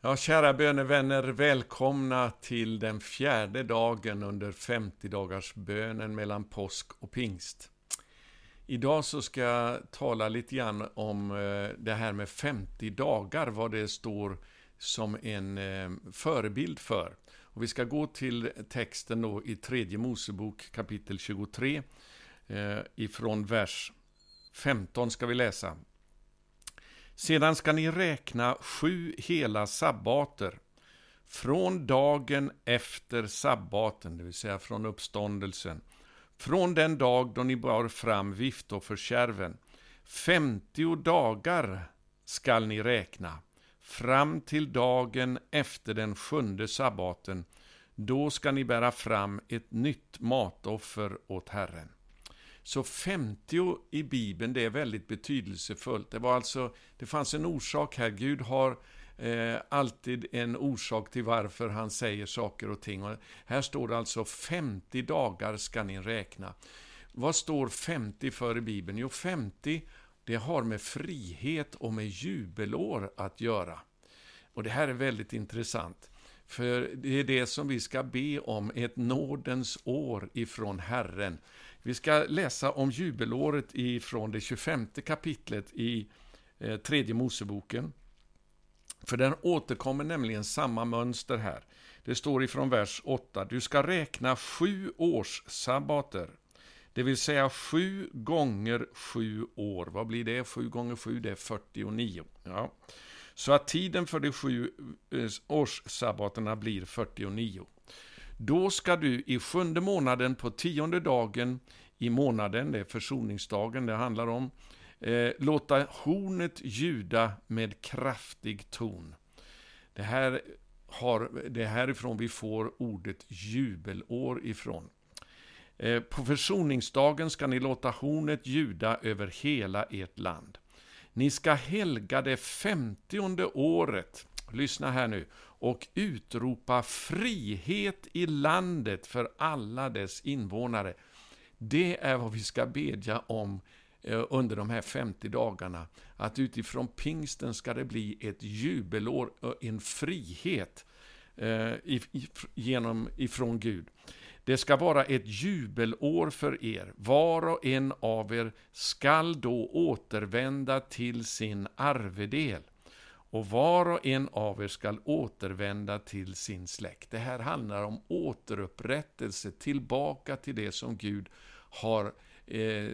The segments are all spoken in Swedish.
Ja, kära bönevänner, välkomna till den fjärde dagen under 50 dagars bönen mellan påsk och pingst. Idag så ska jag tala lite grann om eh, det här med 50 dagar, vad det står som en eh, förebild för. Och vi ska gå till texten då i tredje Mosebok kapitel 23, eh, ifrån vers 15 ska vi läsa. Sedan ska ni räkna sju hela sabbater från dagen efter sabbaten, det vill säga från uppståndelsen, från den dag då ni bar fram viftofferkärven. Femtio dagar skall ni räkna, fram till dagen efter den sjunde sabbaten. Då ska ni bära fram ett nytt matoffer åt Herren. Så 50 i Bibeln, det är väldigt betydelsefullt. Det, var alltså, det fanns en orsak här. Gud har eh, alltid en orsak till varför han säger saker och ting. Och här står det alltså 50 dagar ska ni räkna. Vad står 50 för i Bibeln? Jo, 50 det har med frihet och med jubelår att göra. Och det här är väldigt intressant. För det är det som vi ska be om, ett nådens år ifrån Herren. Vi ska läsa om jubelåret ifrån det 25 kapitlet i eh, tredje Moseboken. För den återkommer nämligen samma mönster här. Det står ifrån vers 8. Du ska räkna sju års sabbater. Det vill säga sju gånger sju år. Vad blir det? Sju gånger sju, det är 49. Ja. Så att tiden för de sju eh, årssabbaterna blir 49. Då ska du i sjunde månaden på tionde dagen i månaden, det är försoningsdagen det handlar om, eh, låta hornet ljuda med kraftig ton. Det här har, det är härifrån vi får ordet jubelår ifrån. Eh, på försoningsdagen ska ni låta hornet ljuda över hela ert land. Ni ska helga det femtionde året, lyssna här nu, och utropa frihet i landet för alla dess invånare. Det är vad vi ska bedja om eh, under de här 50 dagarna. Att utifrån pingsten ska det bli ett jubelår, en frihet eh, genom, ifrån Gud. Det ska vara ett jubelår för er. Var och en av er skall då återvända till sin arvedel. Och var och en av er skall återvända till sin släkt. Det här handlar om återupprättelse, tillbaka till det som Gud har eh,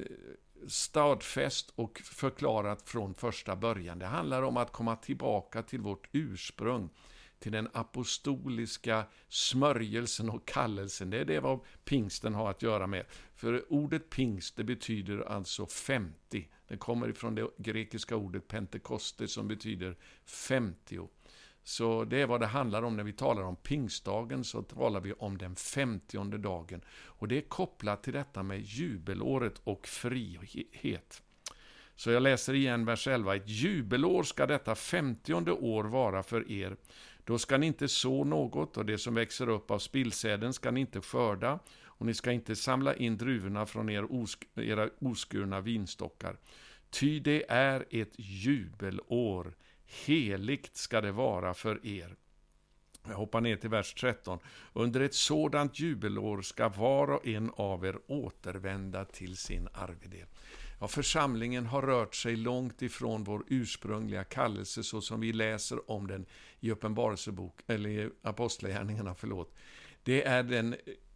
stadfäst och förklarat från första början. Det handlar om att komma tillbaka till vårt ursprung, till den apostoliska smörjelsen och kallelsen. Det är det vad pingsten har att göra med. För ordet pingst, det betyder alltså 50. Den kommer ifrån det grekiska ordet pentekoste som betyder 50. Så det är vad det handlar om när vi talar om pingstdagen, så talar vi om den femtionde dagen. Och det är kopplat till detta med jubelåret och frihet. Så jag läser igen vers 11. Ett jubelår ska detta femtionde år vara för er. Då ska ni inte så något, och det som växer upp av spillsäden ska ni inte skörda, och ni ska inte samla in druvorna från er osk era oskurna vinstockar. Ty det är ett jubelår, heligt ska det vara för er. Jag hoppar ner till vers 13. Under ett sådant jubelår ska var och en av er återvända till sin arvedel. Ja, församlingen har rört sig långt ifrån vår ursprungliga kallelse så som vi läser om den i Uppenbarelsebok, eller i Apostlagärningarna, förlåt. Det är den,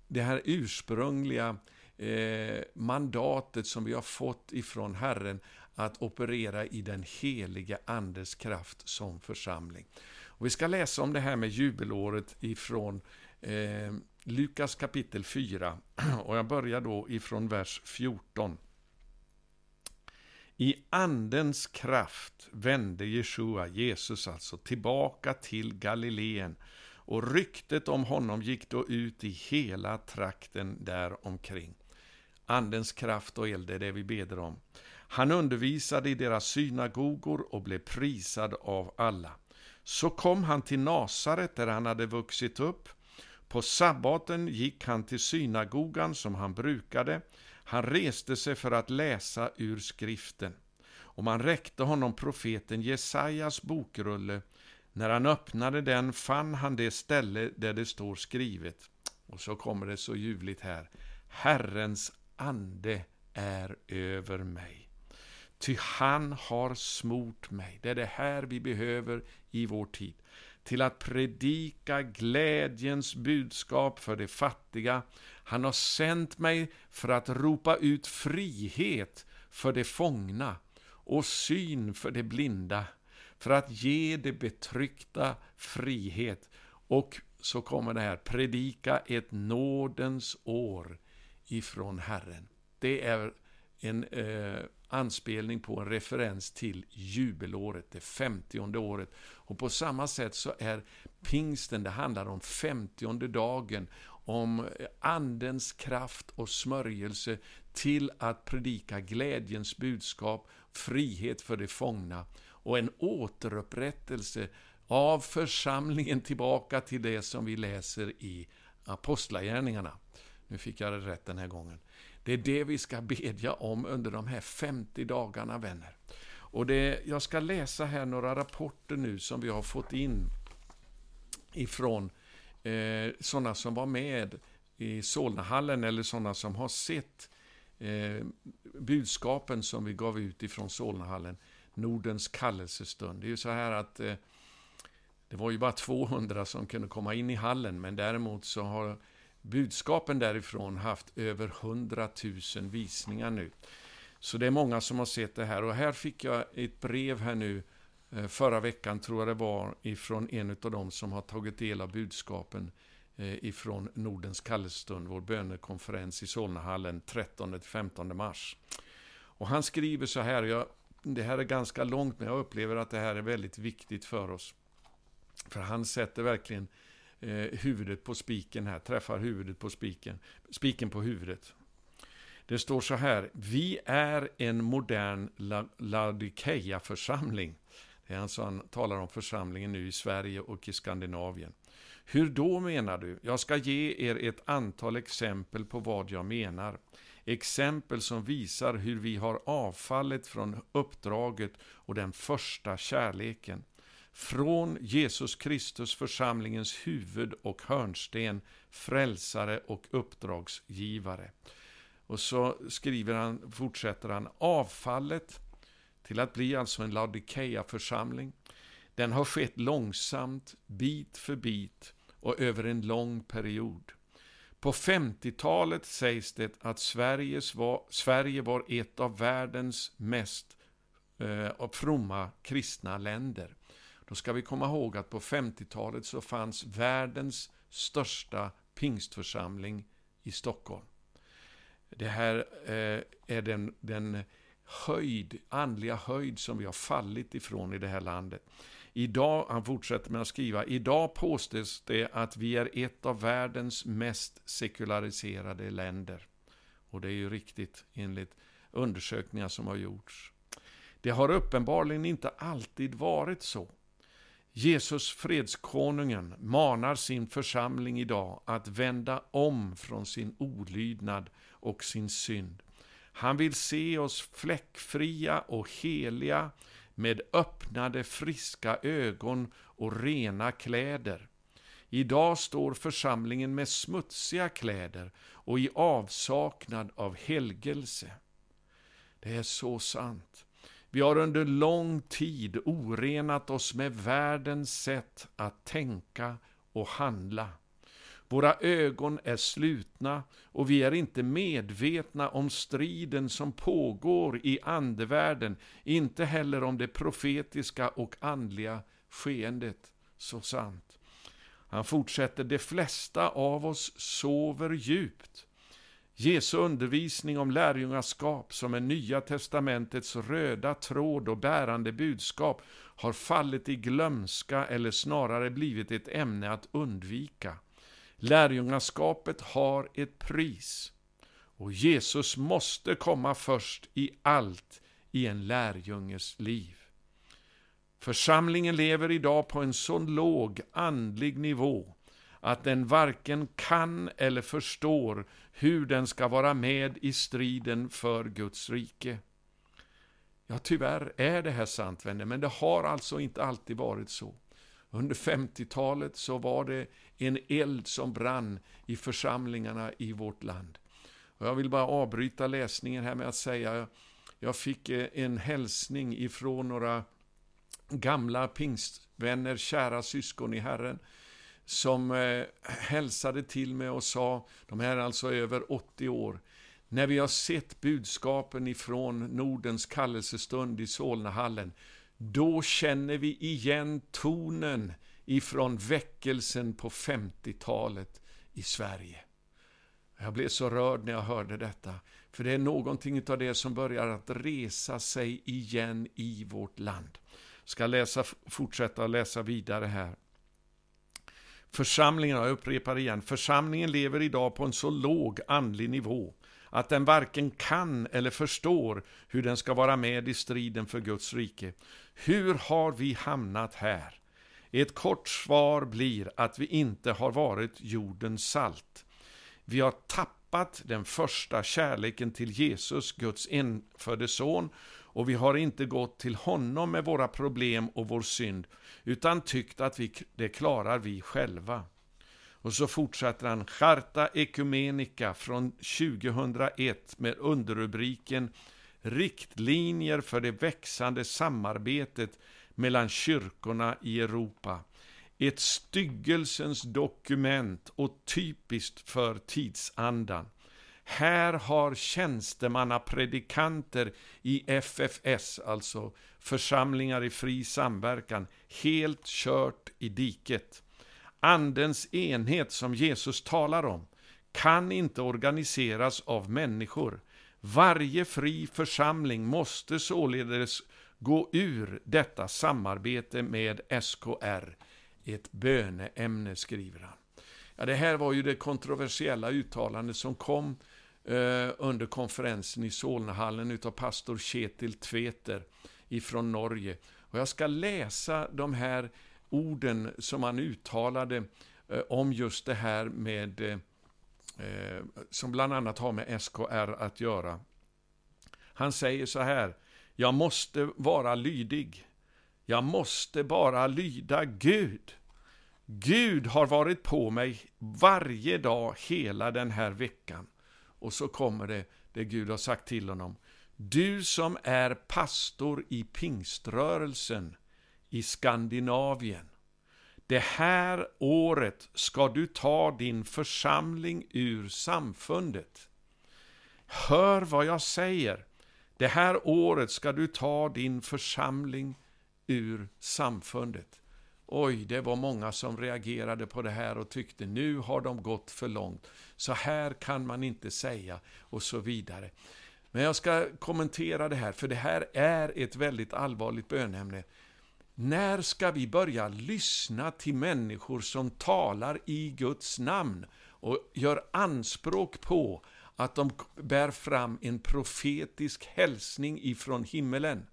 det här ursprungliga eh, mandatet som vi har fått ifrån Herren att operera i den heliga Andes kraft som församling. Och vi ska läsa om det här med jubelåret ifrån eh, Lukas kapitel 4. Och jag börjar då ifrån vers 14. I Andens kraft vände Jeshua, Jesus alltså, tillbaka till Galileen och ryktet om honom gick då ut i hela trakten där omkring. Andens kraft och eld, är det vi beder om. Han undervisade i deras synagogor och blev prisad av alla. Så kom han till Nasaret där han hade vuxit upp. På sabbaten gick han till synagogan som han brukade. Han reste sig för att läsa ur skriften. Och man räckte honom profeten Jesajas bokrulle. När han öppnade den fann han det ställe där det står skrivet. Och så kommer det så ljuvligt här. Herrens ande är över mig. Ty han har smort mig. Det är det här vi behöver i vår tid. Till att predika glädjens budskap för de fattiga. Han har sänt mig för att ropa ut frihet för de fångna och syn för de blinda, för att ge det betryckta frihet. Och så kommer det här, predika ett nådens år ifrån Herren. Det är en eh, anspelning på en referens till jubelåret, det femtionde året. Och på samma sätt så är pingsten, det handlar om femtionde dagen, om eh, Andens kraft och smörjelse till att predika glädjens budskap, frihet för de fångna och en återupprättelse av församlingen tillbaka till det som vi läser i Apostlagärningarna. Nu fick jag det rätt den här gången. Det är det vi ska bedja om under de här 50 dagarna, vänner. Och det, jag ska läsa här några rapporter nu som vi har fått in ifrån eh, sådana som var med i Solnahallen eller sådana som har sett eh, budskapen som vi gav ut ifrån Solnahallen. Nordens kallelsestund. Det är ju så här att eh, det var ju bara 200 som kunde komma in i hallen, men däremot så har budskapen därifrån haft över 100 000 visningar nu. Så det är många som har sett det här. Och här fick jag ett brev här nu, eh, förra veckan tror jag det var, ifrån en av dem som har tagit del av budskapen eh, ifrån Nordens kallestund, vår bönekonferens i Solnahallen 13-15 mars. Och han skriver så här, jag, det här är ganska långt, men jag upplever att det här är väldigt viktigt för oss. För han sätter verkligen eh, huvudet på spiken här, träffar huvudet på spiken, spiken på huvudet. Det står så här, vi är en modern Laodikeia-församling. Det är alltså han talar om församlingen nu i Sverige och i Skandinavien. Hur då menar du? Jag ska ge er ett antal exempel på vad jag menar. Exempel som visar hur vi har avfallit från uppdraget och den första kärleken från Jesus Kristus, församlingens huvud och hörnsten, frälsare och uppdragsgivare. Och så skriver han, fortsätter han, avfallet till att bli alltså en Laodikeia-församling, den har skett långsamt, bit för bit och över en lång period. På 50-talet sägs det att Sveriges var, Sverige var ett av världens mest eh, fromma kristna länder. Då ska vi komma ihåg att på 50-talet så fanns världens största pingstförsamling i Stockholm. Det här eh, är den, den höjd, andliga höjd som vi har fallit ifrån i det här landet. Idag, han fortsätter med att skriva, idag påstås det att vi är ett av världens mest sekulariserade länder. Och det är ju riktigt enligt undersökningar som har gjorts. Det har uppenbarligen inte alltid varit så. Jesus, fredskonungen, manar sin församling idag att vända om från sin olydnad och sin synd. Han vill se oss fläckfria och heliga med öppnade friska ögon och rena kläder. Idag står församlingen med smutsiga kläder och i avsaknad av helgelse. Det är så sant. Vi har under lång tid orenat oss med världens sätt att tänka och handla. Våra ögon är slutna och vi är inte medvetna om striden som pågår i andevärlden, inte heller om det profetiska och andliga skeendet. Så sant. Han fortsätter, de flesta av oss sover djupt. Jesu undervisning om lärjungaskap som är Nya testamentets röda tråd och bärande budskap har fallit i glömska eller snarare blivit ett ämne att undvika. Lärjungaskapet har ett pris och Jesus måste komma först i allt i en lärjunges liv. Församlingen lever idag på en så låg andlig nivå att den varken kan eller förstår hur den ska vara med i striden för Guds rike. Ja, tyvärr är det här sant, vänner, men det har alltså inte alltid varit så. Under 50-talet så var det en eld som brann i församlingarna i vårt land. Och jag vill bara avbryta läsningen här med att säga, jag fick eh, en hälsning ifrån några gamla pingstvänner, kära syskon i Herren, som eh, hälsade till mig och sa, de här är alltså över 80 år, när vi har sett budskapen ifrån Nordens kallelsestund i Solnahallen, då känner vi igen tonen ifrån väckelsen på 50-talet i Sverige. Jag blev så rörd när jag hörde detta, för det är någonting av det som börjar att resa sig igen i vårt land. Jag ska läsa, fortsätta läsa vidare här. Församlingen, jag upprepar igen, församlingen lever idag på en så låg andlig nivå att den varken kan eller förstår hur den ska vara med i striden för Guds rike. Hur har vi hamnat här? Ett kort svar blir att vi inte har varit jordens salt. Vi har tappat den första kärleken till Jesus, Guds enfödde son, och vi har inte gått till honom med våra problem och vår synd, utan tyckt att vi, det klarar vi själva. Och så fortsätter han, Charta Ekumenica från 2001 med underrubriken Riktlinjer för det växande samarbetet mellan kyrkorna i Europa. Ett styggelsens dokument och typiskt för tidsandan. Här har tjänstemannapredikanter i FFS, alltså församlingar i fri samverkan, helt kört i diket. Andens enhet som Jesus talar om kan inte organiseras av människor. Varje fri församling måste således gå ur detta samarbete med SKR. Ett böneämne, skriver han. Ja, det här var ju det kontroversiella uttalandet som kom eh, under konferensen i Solnahallen utav pastor Kjetil Tveter ifrån Norge. Och jag ska läsa de här orden som han uttalade eh, om just det här med eh, eh, som bland annat har med SKR att göra. Han säger så här, jag måste vara lydig. Jag måste bara lyda Gud. Gud har varit på mig varje dag hela den här veckan. Och så kommer det, det Gud har sagt till honom. Du som är pastor i pingströrelsen i Skandinavien. Det här året ska du ta din församling ur samfundet. Hör vad jag säger. Det här året ska du ta din församling ur samfundet. Oj, det var många som reagerade på det här och tyckte nu har de gått för långt. Så här kan man inte säga och så vidare. Men jag ska kommentera det här, för det här är ett väldigt allvarligt bönämne. När ska vi börja lyssna till människor som talar i Guds namn och gör anspråk på att de bär fram en profetisk hälsning ifrån himmelen?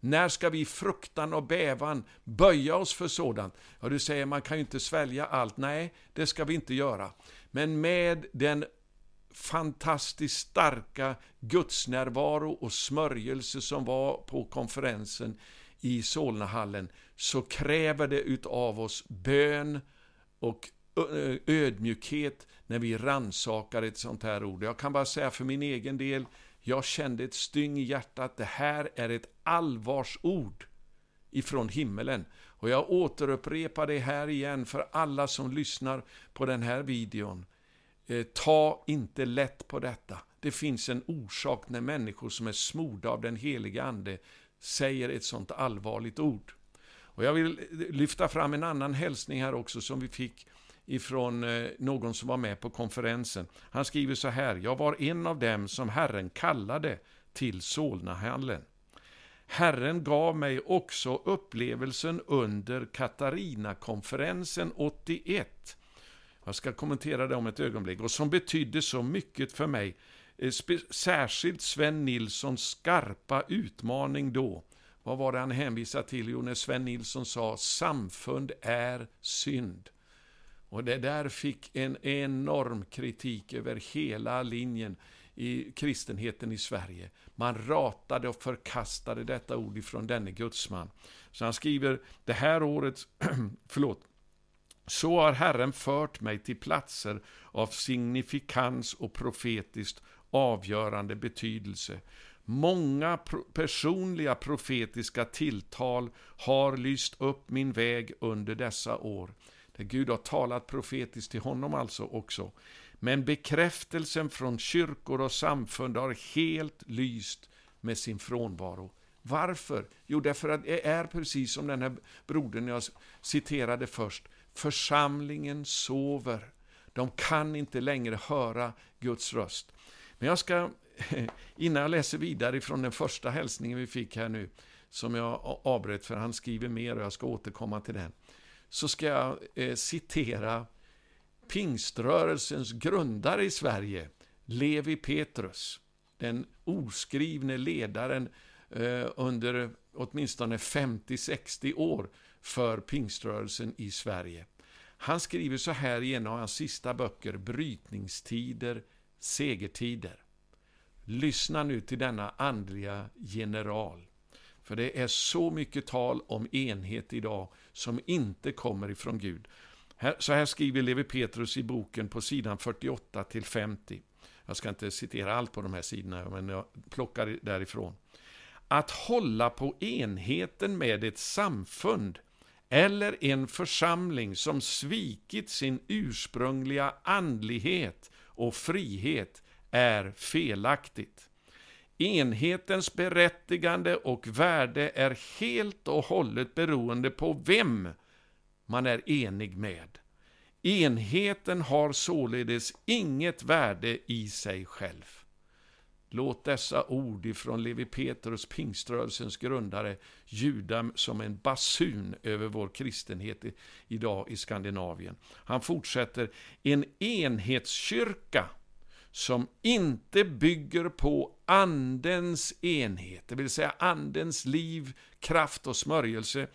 När ska vi fruktan och bävan böja oss för sådant? Ja, du säger man kan ju inte svälja allt. Nej, det ska vi inte göra. Men med den fantastiskt starka gudsnärvaro och smörjelse som var på konferensen i Solnahallen, så kräver det utav oss bön och ödmjukhet när vi ransakar ett sånt här ord. Jag kan bara säga för min egen del, jag kände ett styng i hjärtat. Det här är ett allvarsord ifrån himmelen. Och jag återupprepar det här igen för alla som lyssnar på den här videon. Eh, ta inte lätt på detta. Det finns en orsak när människor som är smorda av den heliga Ande säger ett sånt allvarligt ord. Och jag vill lyfta fram en annan hälsning här också som vi fick ifrån eh, någon som var med på konferensen. Han skriver så här, jag var en av dem som Herren kallade till Solnahallen. Herren gav mig också upplevelsen under Katarina-konferensen 81. Jag ska kommentera det om ett ögonblick. Och som betydde så mycket för mig. Eh, särskilt Sven Nilssons skarpa utmaning då. Vad var det han hänvisade till? Jo, när Sven Nilsson sa samfund är synd. Och det där fick en enorm kritik över hela linjen i kristenheten i Sverige. Man ratade och förkastade detta ord ifrån denne gudsman. Så han skriver, det här året, förlåt, så har Herren fört mig till platser av signifikans och profetiskt avgörande betydelse. Många pro personliga profetiska tilltal har lyst upp min väg under dessa år. Där Gud har talat profetiskt till honom alltså också. Men bekräftelsen från kyrkor och samfund har helt lyst med sin frånvaro. Varför? Jo, därför att det är precis som den här brodern jag citerade först. Församlingen sover. De kan inte längre höra Guds röst. Men jag ska, innan jag läser vidare från den första hälsningen vi fick här nu, som jag avbröt för han skriver mer och jag ska återkomma till den, så ska jag eh, citera pingströrelsens grundare i Sverige, Levi Petrus, den oskrivne ledaren eh, under åtminstone 50-60 år för pingströrelsen i Sverige. Han skriver så här i en av hans sista böcker, Brytningstider, segertider. Lyssna nu till denna andliga general. För det är så mycket tal om enhet idag som inte kommer ifrån Gud. Så här skriver Levi Petrus i boken på sidan 48 till 50. Jag ska inte citera allt på de här sidorna, men jag plockar därifrån. Att hålla på enheten med ett samfund eller en församling som svikit sin ursprungliga andlighet och frihet är felaktigt. Enhetens berättigande och värde är helt och hållet beroende på vem man är enig med. Enheten har således inget värde i sig själv. Låt dessa ord ifrån Levi Petrus, pingströrelsens grundare, ljuda som en basun över vår kristenhet idag i Skandinavien. Han fortsätter, en enhetskyrka som inte bygger på Andens enhet, det vill säga Andens liv, kraft och smörjelse,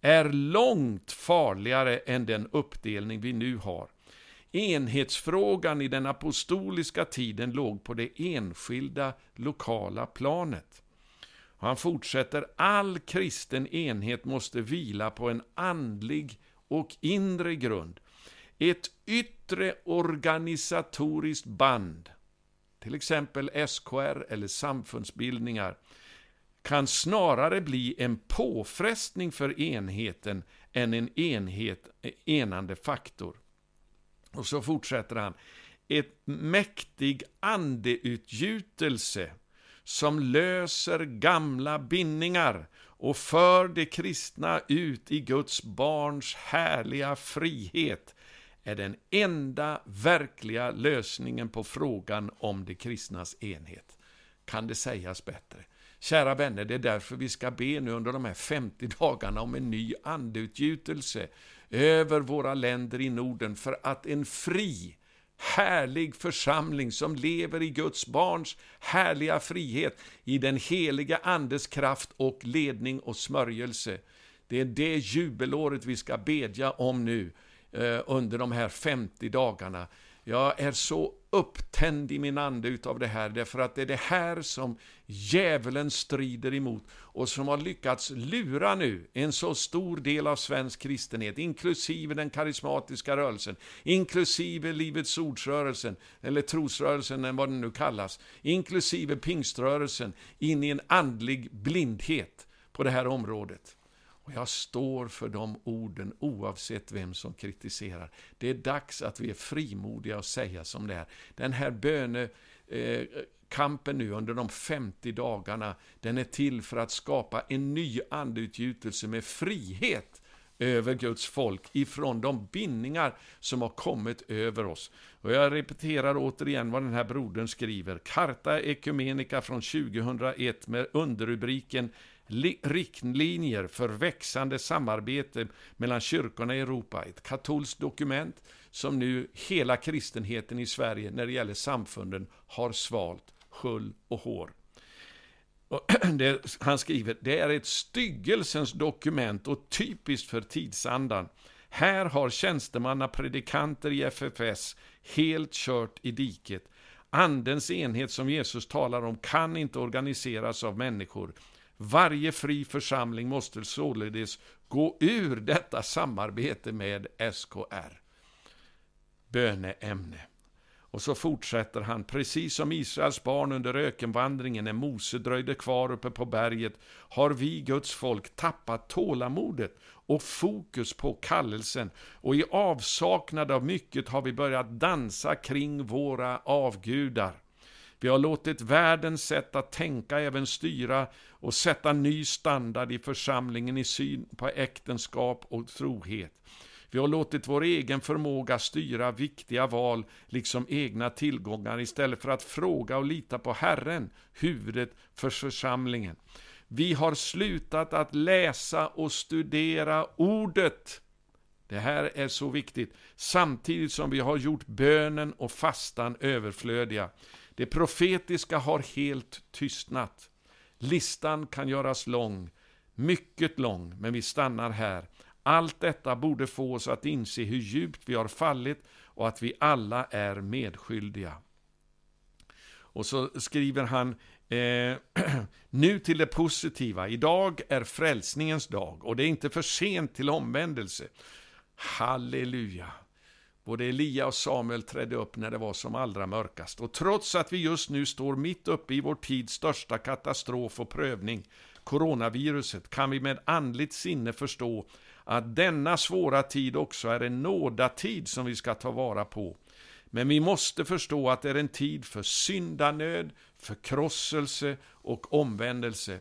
är långt farligare än den uppdelning vi nu har. Enhetsfrågan i den apostoliska tiden låg på det enskilda lokala planet. Han fortsätter, all kristen enhet måste vila på en andlig och inre grund. Ett yttre organisatoriskt band, till exempel SKR eller samfundsbildningar, kan snarare bli en påfrestning för enheten än en enhet, enande faktor. Och så fortsätter han. Ett mäktig andeutgjutelse som löser gamla bindningar och för de kristna ut i Guds barns härliga frihet är den enda verkliga lösningen på frågan om de kristnas enhet. Kan det sägas bättre? Kära vänner, det är därför vi ska be nu under de här 50 dagarna om en ny andeutgjutelse över våra länder i Norden för att en fri, härlig församling som lever i Guds barns härliga frihet i den heliga Andes kraft och ledning och smörjelse. Det är det jubelåret vi ska bedja om nu eh, under de här 50 dagarna. Jag är så upptänd i min ande utav det här, därför att det är det här som djävulen strider emot och som har lyckats lura nu en så stor del av svensk kristenhet, inklusive den karismatiska rörelsen, inklusive Livets ordsrörelsen, eller trosrörelsen, eller vad den nu kallas, inklusive pingströrelsen, in i en andlig blindhet på det här området. Och jag står för de orden oavsett vem som kritiserar. Det är dags att vi är frimodiga och säga som det är. Den här bönekampen eh, nu under de 50 dagarna, den är till för att skapa en ny andeutgjutelse med frihet över Guds folk ifrån de bindningar som har kommit över oss. Och jag repeterar återigen vad den här brodern skriver. Carta Ekumenica från 2001 med underrubriken riktlinjer för växande samarbete mellan kyrkorna i Europa. Ett katolskt dokument som nu hela kristenheten i Sverige när det gäller samfunden har svalt sköld och hår. Och det, han skriver, det är ett styggelsens dokument och typiskt för tidsandan. Här har tjänstemannapredikanter i FFS helt kört i diket. Andens enhet som Jesus talar om kan inte organiseras av människor. Varje fri församling måste således gå ur detta samarbete med SKR. Böneämne. Och så fortsätter han, precis som Israels barn under ökenvandringen när Mose dröjde kvar uppe på berget, har vi, Guds folk, tappat tålamodet och fokus på kallelsen. Och i avsaknad av mycket har vi börjat dansa kring våra avgudar. Vi har låtit världens sätt att tänka även styra och sätta ny standard i församlingen i syn på äktenskap och trohet. Vi har låtit vår egen förmåga styra viktiga val, liksom egna tillgångar, istället för att fråga och lita på Herren, huvudet för församlingen. Vi har slutat att läsa och studera Ordet. Det här är så viktigt. Samtidigt som vi har gjort bönen och fastan överflödiga. Det profetiska har helt tystnat. Listan kan göras lång, mycket lång, men vi stannar här. Allt detta borde få oss att inse hur djupt vi har fallit och att vi alla är medskyldiga. Och så skriver han eh, nu till det positiva. Idag är frälsningens dag och det är inte för sent till omvändelse. Halleluja! Både Elia och Samuel trädde upp när det var som allra mörkast. Och trots att vi just nu står mitt uppe i vår tids största katastrof och prövning, coronaviruset, kan vi med andligt sinne förstå att denna svåra tid också är en nådatid som vi ska ta vara på. Men vi måste förstå att det är en tid för syndanöd, förkrosselse och omvändelse.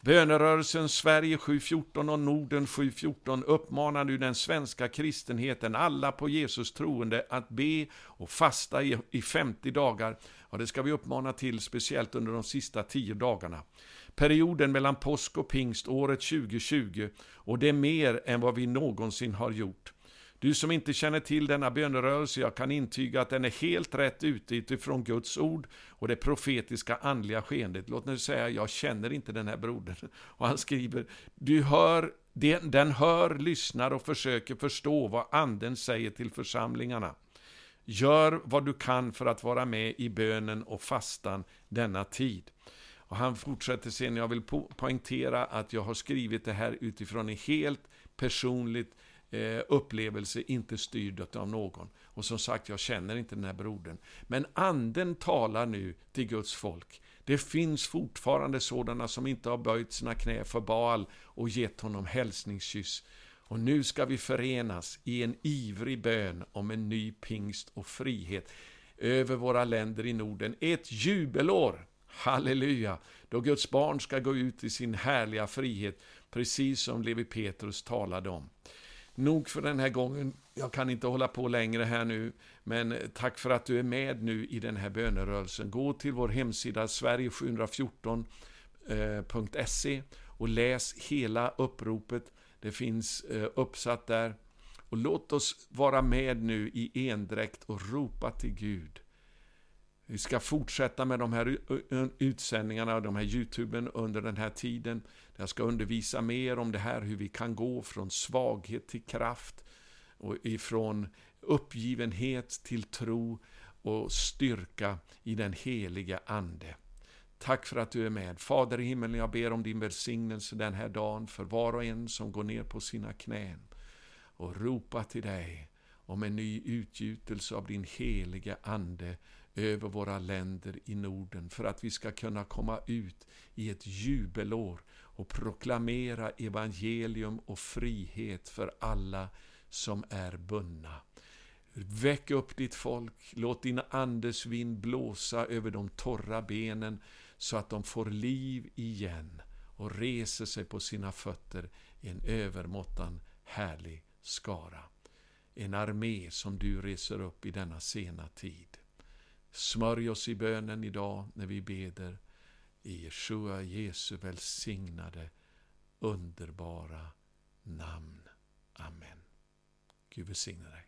Bönerörelsen Sverige 714 och Norden 714 uppmanar nu den svenska kristenheten, alla på Jesus troende, att be och fasta i 50 dagar. Ja, det ska vi uppmana till, speciellt under de sista 10 dagarna perioden mellan påsk och pingst året 2020 och det är mer än vad vi någonsin har gjort. Du som inte känner till denna bönerörelse, jag kan intyga att den är helt rätt ute utifrån Guds ord och det profetiska andliga skeendet. Låt mig säga, jag känner inte den här brodern. Och han skriver, du hör, den hör, lyssnar och försöker förstå vad anden säger till församlingarna. Gör vad du kan för att vara med i bönen och fastan denna tid. Och han fortsätter sen, jag vill po poängtera att jag har skrivit det här utifrån en helt personligt eh, upplevelse, inte styrd av någon. Och som sagt, jag känner inte den här brodern. Men anden talar nu till Guds folk. Det finns fortfarande sådana som inte har böjt sina knä för Baal och gett honom hälsningskyss. Och nu ska vi förenas i en ivrig bön om en ny pingst och frihet över våra länder i Norden. Ett jubelår Halleluja! Då Guds barn ska gå ut i sin härliga frihet, precis som Levi Petrus talade om. Nog för den här gången. Jag kan inte hålla på längre här nu, men tack för att du är med nu i den här bönerörelsen. Gå till vår hemsida sverige714.se eh, och läs hela uppropet. Det finns eh, uppsatt där. Och låt oss vara med nu i endräkt och ropa till Gud. Vi ska fortsätta med de här utsändningarna, de här YouTuben under den här tiden. Jag ska undervisa mer om det här, hur vi kan gå från svaghet till kraft och ifrån uppgivenhet till tro och styrka i den heliga Ande. Tack för att du är med. Fader i himmelen, jag ber om din välsignelse den här dagen för var och en som går ner på sina knän och ropar till dig om en ny utgjutelse av din heliga Ande över våra länder i Norden för att vi ska kunna komma ut i ett jubelår och proklamera evangelium och frihet för alla som är bundna. Väck upp ditt folk, låt din andes vind blåsa över de torra benen så att de får liv igen och reser sig på sina fötter i en övermåttan härlig skara. En armé som du reser upp i denna sena tid. Smörj oss i bönen idag när vi beder. I Jeshua Jesu välsignade, underbara namn. Amen. Gud välsigne dig.